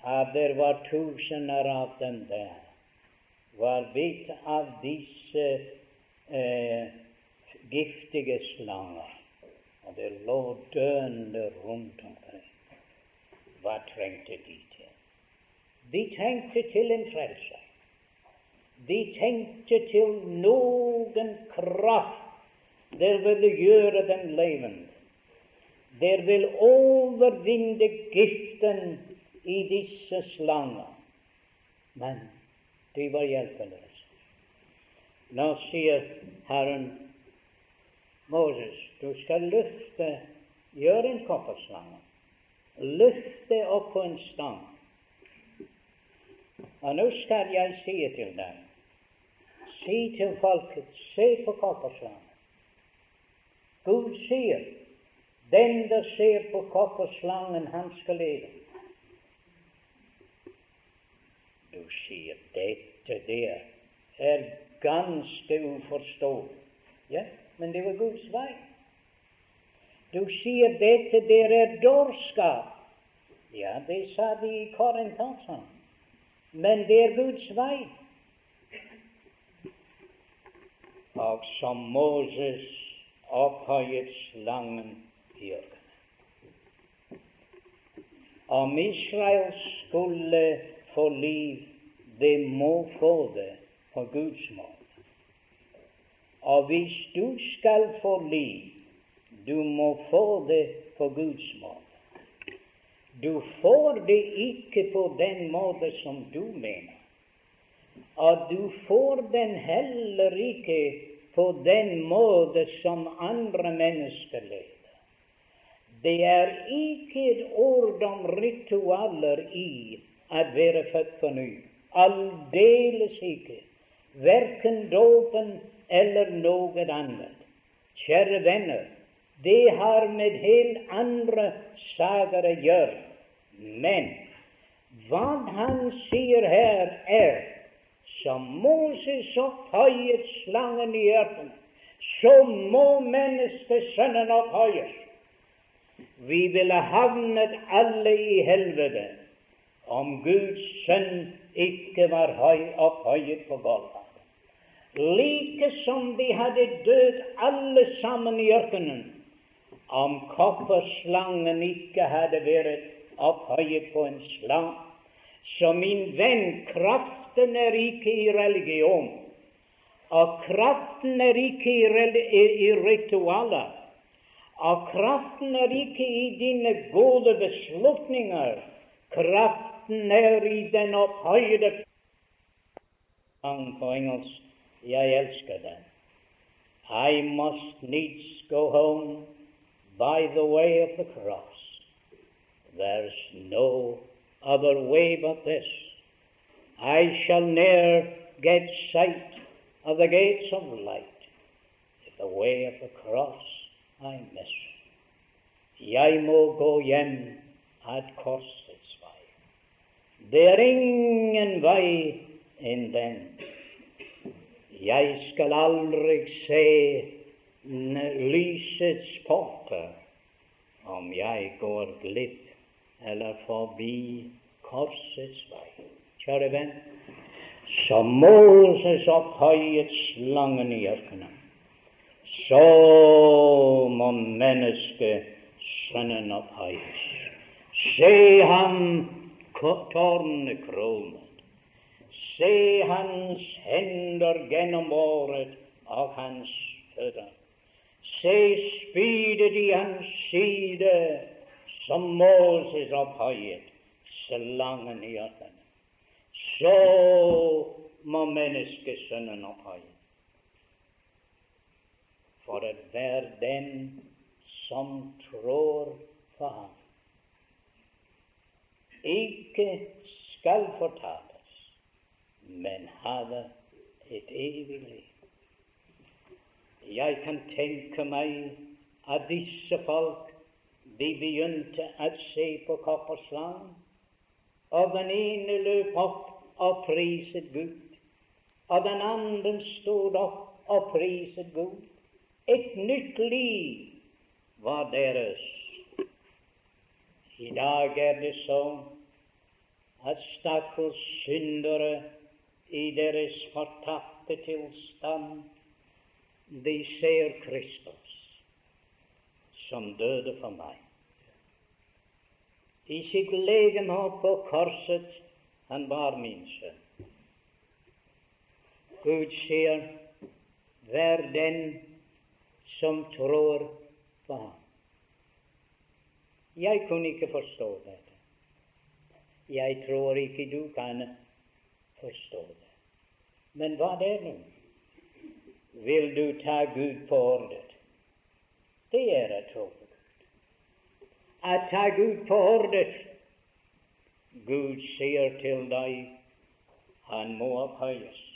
Speaker 1: at det var tusener av dem der var bitt av disse eh, giftige slanger, og det lå døende rundt omkring. Hva trengte de til? De trengte til en frelser. De tenkte til noen kraft der ville gjøre dem levende. Der vil overvinne giften i disse slanger. Men de var hjelpeløse. Nå sier Herren Moses, du skal løfte Gjør en kopperslange. Løft det opp på en stang. Og nå skal jeg si til deg Si til folket, se på kopperslangen. Gud sier, den der ser på kopperslangen, han skal leve. Du sier dette der er ganske uforståelig. Ja, men det var Guds vei. Du sier dette der er dårskap. Ja, det sa de i Korint også. Men det er Guds vei. Og som Moses opphøyet slangen i ørkenen. Om Israel skulle få liv, det må få det på Guds måte. Og hvis du skal få liv, du må få det på Guds måte. Du får det ikke på den måte som du mener. Og du får den heller ikke på den måte som andre mennesker lever. Det er ikke et ord om ritualer i å være født på ny. Aldeles ikke. Verken dåpen eller noe annet. Kjære venner, det har med helt andre saker å gjøre. Men hva han sier her, er som Moses opphøyet slangen i ørkenen, så må menneskesønnen opphøyes. Vi ville havnet alle i helvete om Guds sønn ikke var høy opphøyet på Golgata. Like som de hadde dødd alle sammen i ørkenen om kopperslangen ikke hadde vært opphøyet på en slang. Så min venn, kraften er ikke i religion, og kraften er ikke i, i, ritualer, og kraften er ikke i dine gode beslutninger. Kraften er i den opphøyde på engelsk. Jeg elsker den. I must needs go home by the way of the cross. There's no other way but this. I shall ne'er get sight of the gates of light if the way of the cross I. Jeg må gå hjem at korsets vei. Det er ingen vei enn den. Jeg skal aldri se lysets porter om jeg går glipp eller forbi korsets vei. Kjære venn, som Moses opphøyet slangen i ørkenen, så må menneskesønnen opphøyes. Se ham tårnekronet. Se hans hender gjennombåret av hans føtter. Se spydet i hans side som Moses opphøyet slangen i hjertet. Så må menneskesønnen opphøyes. For enhver hver den som trår på ham, ikke skal fortapes, men have et evig liv. Jeg kan tenke meg at disse folk de begynte å se på kopperslangen, og den ene løp opp og priset Gud, og den andre stod opp og priset Gud. Et nytt liv var deres. I dag er det sånn at stakkars syndere i deres fortapte tilstand, de ser Kristus som døde for meg i sitt legeme på korset. Han var min sønn. Gud sier, vær den som tror på ham. Jeg kunne ikke forstå dette. Jeg tror ikke du kan forstå det. Men hva er det nå? Vil du ta Gud på ordet? Det er å tro å ta Gud på ordet. Gud sier til deg han må opphøyes.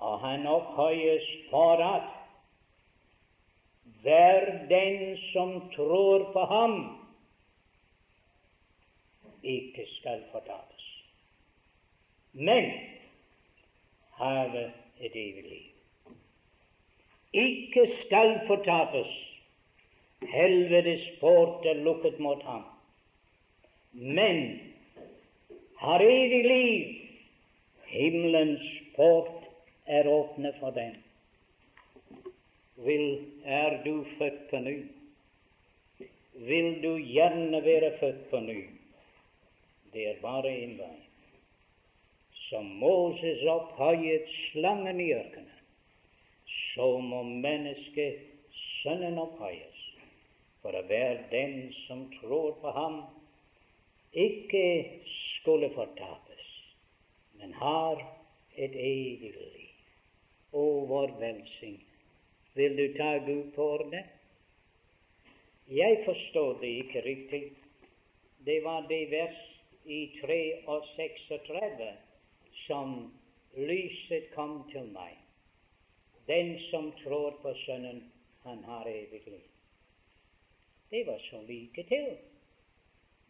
Speaker 1: og han opphøyes for at hver den som tror på ham, ikke skal fortapes, men have et evig liv. Ikke skal fortapes. Helvetes port er lukket mot ham. Men har evig liv. Himmelens port er åpne for dem. Vil, er du født på ny? Vil du gjerne være født på ny? Det er bare én vei. Som Moses opphøyet slangen i ørkenen, så må mennesket Sønnen opphøyes, for å være den som tror på ham, ikke skulle fortapes, men har et evig liv. Å, vår velsign. Vil du ta Gud på ordet? Jeg forstår det ikke riktig. Det var det vers i 3 og 36 som lyset kom til meg. Den som tror på Sønnen, han har evig liv. Det var så like til.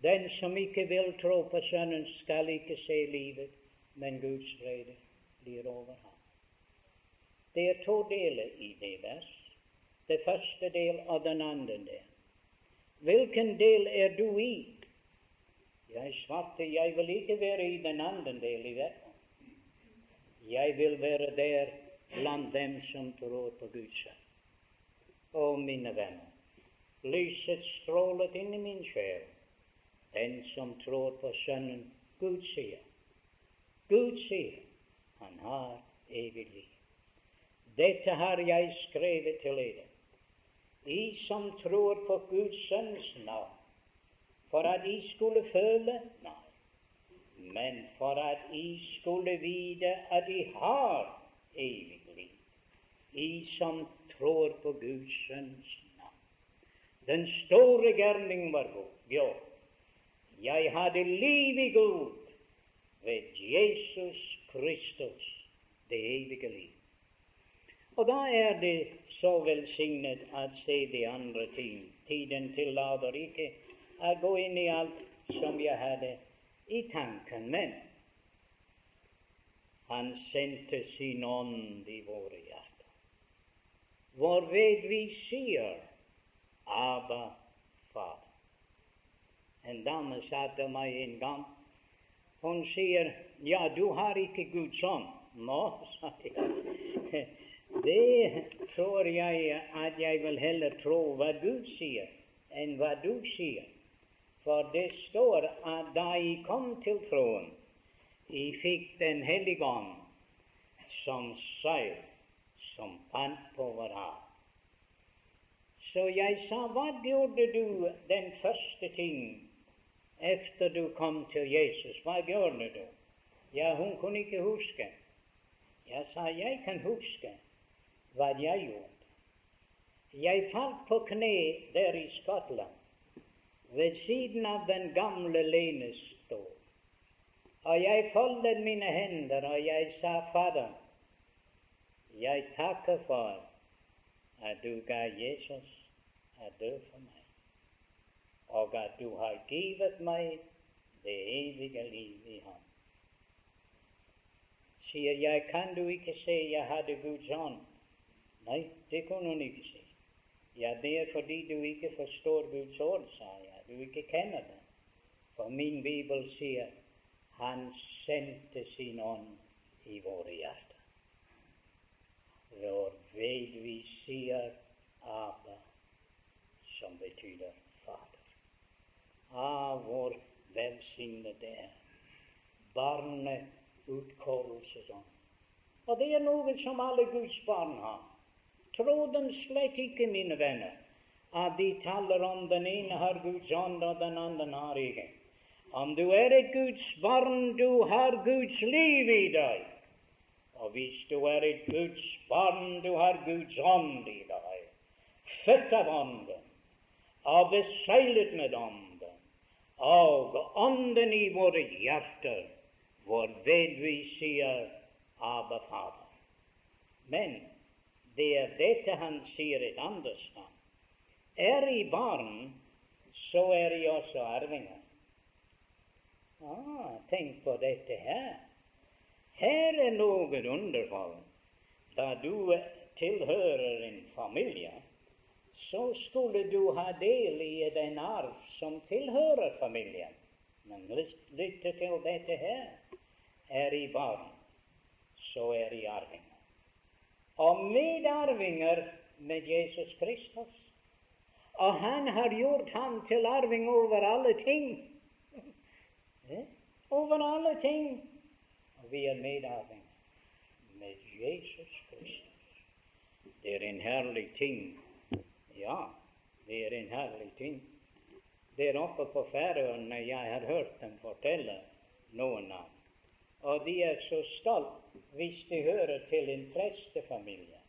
Speaker 1: Den som ikke vil tro på Sønnen, skal ikke se livet, men Guds frede blir over ham. Det er to deler i det vers. Det første del og den andre del. Hvilken del er du i? Jeg svarte jeg vil ikke være i den andre del i verden. Jeg vil være der blant dem som tror på Guds sønn. Å, mine venner, lyset strålet inn i min sjel. Den som tror på Sønnen, Gud sier. Gud sier han har evig liv. Dette har jeg skrevet til dere, I som tror på Guds Sønns navn, for at I skulle føle Nei, men for at I skulle vite at I har evig liv. I som tror på Guds Sønns navn. Den store gjerning var god. Jeg hadde liv i Gud ved Jesus Kristus, det evige liv. Og da er det så velsignet å se de andre ting. Tiden tillater ikke å gå inn i alt som jeg hadde i tanken. Men han sendte sin ånd i våre hjerter, hvorved vi sier Abba, Far. En dame sa til meg en gang Hun sier, 'Ja, du har ikke Guds ånd.' Nå, sa jeg. Det tror jeg at jeg vil heller tro hva Gud sier, enn hva du sier. For det står at da jeg kom til troen, jeg fikk Den hellige ånd som seil, som fant på vår hav. Så jeg sa, hva gjorde du den første ting efter du kom til Jesus? Hva gjorde du? Ja, hun kunne ikke huske. Jeg sa, jeg kan huske hva jeg gjorde. Jeg falt på kne der i Skottland, ved siden av den gamle lenestol. Og jeg foldet mine hender, og jeg sa, Fader, jeg takker for at du ga Jesus å dø for meg, og at du har givet meg det evige liv i ham. Sier jeg, kan du ikke se jeg hadde Guds ånd? Nei, det kunne hun ikke si. Ja, det er fordi du ikke forstår Guds ord, sa jeg. Du ikke kjenner det. For min bibel sier han sendte sin ånd i våre hjerter. ved vi sier Abba, som betyr Fader. Ah, hvor velsignet det er. Barneutkårelsesånd. Og det er noe som alle Guds barn har. Tro dem slett ikke, mine venner, at de taler om den ene har Guds ånd, og den andre har ikke. Om du er et Guds barn, du har Guds liv i deg. Og hvis du er et Guds barn, du har Guds ånd i deg. Født av Ånden og beseglet med Ånden, og Ånden i våre hjerter, hvorved vi sier Abba, Fader. Men det er dette han sier et annet sted. Er I barn, så er I også arvinger. Ah, tenk på dette her. Her er noe underfall. Da du tilhører en familie, så skulle du ha del i den arv som tilhører familien. Men lytt til dette her. Er I barn, så er I arvinger. Og medarvinger med Jesus Kristus. Og han har gjort ham til arving over alle ting. over alle ting. Og vi er medarvinger med Jesus Kristus. Det er en herlig ting. Ja, det er en herlig ting. Der oppe på Færøyene jeg har hørt dem fortelle noen av. Og de er så stolt hvis de hører til en prestefamilie.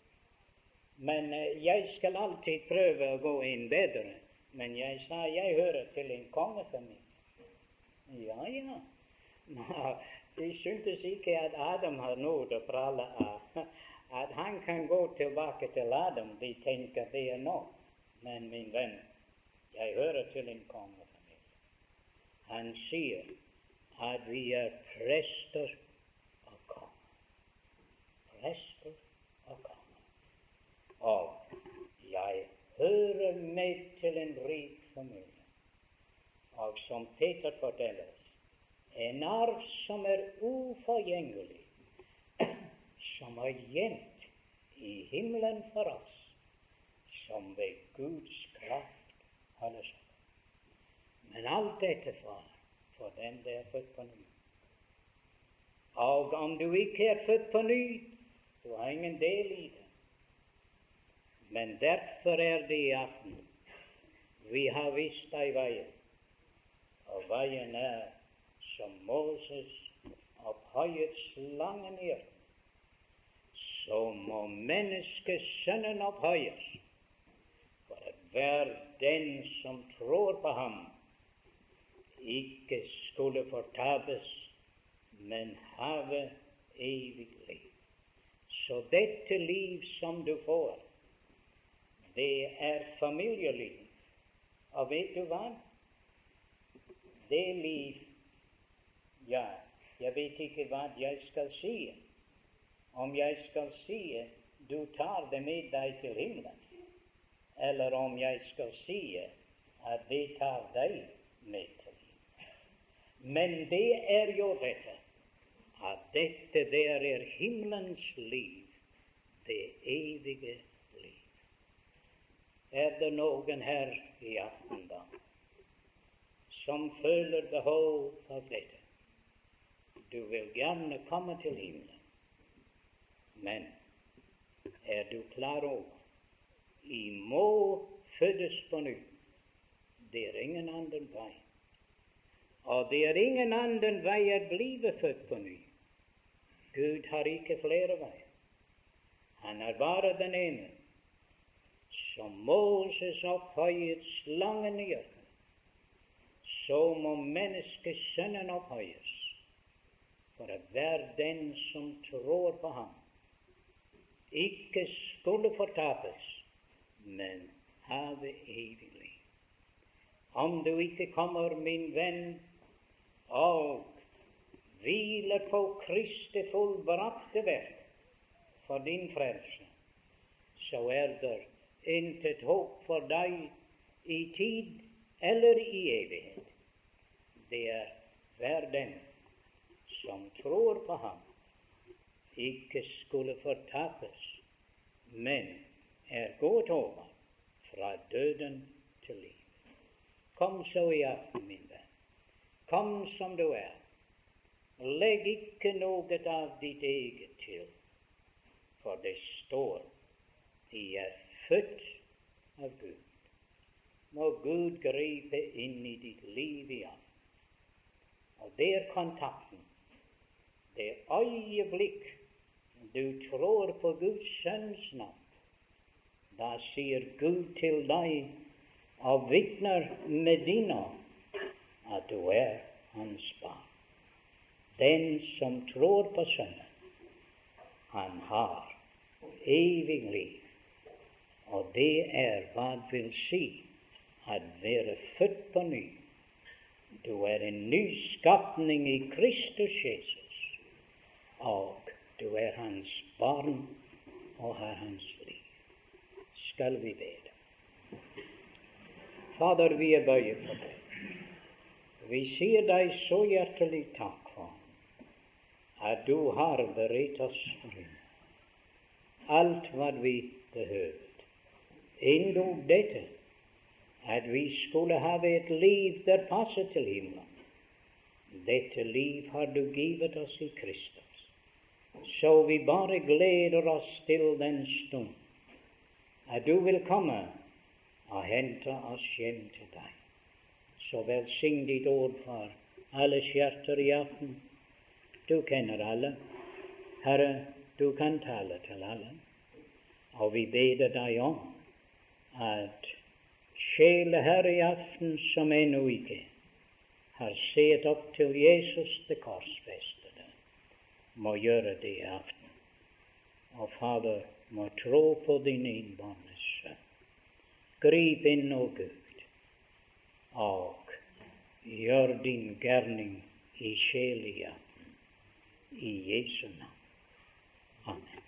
Speaker 1: Men eh, jeg skal alltid prøve å gå inn bedre. Men jeg sa jeg hører til en kongefamilie. Ja, ja. Nå, de syntes ikke at Adam har noe å prale av. At han kan gå tilbake til Adam, de tenker det er nok. Men min venn, jeg hører til en kongefamilie. Han sier at vi er prester og konger. Prester og konger. Og jeg hører med til en rik familie. Og som Peter forteller oss, en arv som er uforgjengelig, som er gjemt i himmelen for oss, som ved Guds kraft holder seg. Men alt dette for, for dem det er født på ny. Og om du ikke er født på ny, du har ingen del i det. Men derfor er det i aften vi har vist deg veien, og veien er som Moses opphøyet slangen i ørkenen. Så må menneskesønnen opphøyes, for hver den som tror på ham, ikke skulle fortapes, men have evig liv. Så dette liv som du får, det er familieliv. Og vet du hva? Det liv Ja, jeg vet ikke hva jeg skal si. Om jeg skal si du tar det med deg til himmelen, eller om jeg skal si at det tar deg med. Men det er jo dette at dette der er himmelens liv, det evige liv. er det noen her i aften, da, som føler behov for dette? Du vil gjerne komme til himmelen, men er du klar over I må fødes på ny. Det er ingen annen vei. Og det er ingen annen vei å bli født på ny. Gud har ikke flere veier. Han er bare den ene som Moses opphøyet slangen i ørkenen, så må menneskesønnen opphøyes, for at hver den som tror på ham, ikke skulle fortapes, men have evig liv. Om du ikke kommer, min venn, og hviler på Kristi fullbrakte verk for din frelse, så er det intet håp for deg i tid eller i evighet. Det er hver den som tror på ham, ikke skulle fortapes, men er gått over fra døden til liv. Kom så i aften, min. Kom som du er. Legg ikke noe av ditt eget til, for det står i er født av Gud. Må Gud gripe inn i ditt liv igjen. Og det er kontakten. Det øyeblikk du tror på Guds Sønns navn, da sier Gud til deg og vitner med din ånd at du er Hans barn. Den som tror på Sønnen, han har evig liv. Og det er hva det vil si at være født på ny. Du er en ny skapning i Kristus Jesus, og du er hans barn og har hans liv. Skal vi bede? Fader, vi er bøye for deg. Vi sier deg så hjertelig takk for at du har beredt oss alt hva vi behøver endog dette at vi skulle ha et liv der passer til himmelen. Dette liv har du givet oss i Kristus. Så vi bare gleder oss til den stund at du vil komme og hente oss hjem til deg. Så velsign ditt ord for alles hjerter i aften. Du kjenner alle. Herre, du kan tale til alle. Og vi beder deg om at sjeler her i aften som ennå ikke har sett opp til Jesus det korsfestede, må gjøre det i aften. Og Fader må tro på din innbåndelse. Grip inn, å Gud, og gjør din gjerning i sjel i aften. I Jesu navn. Amen.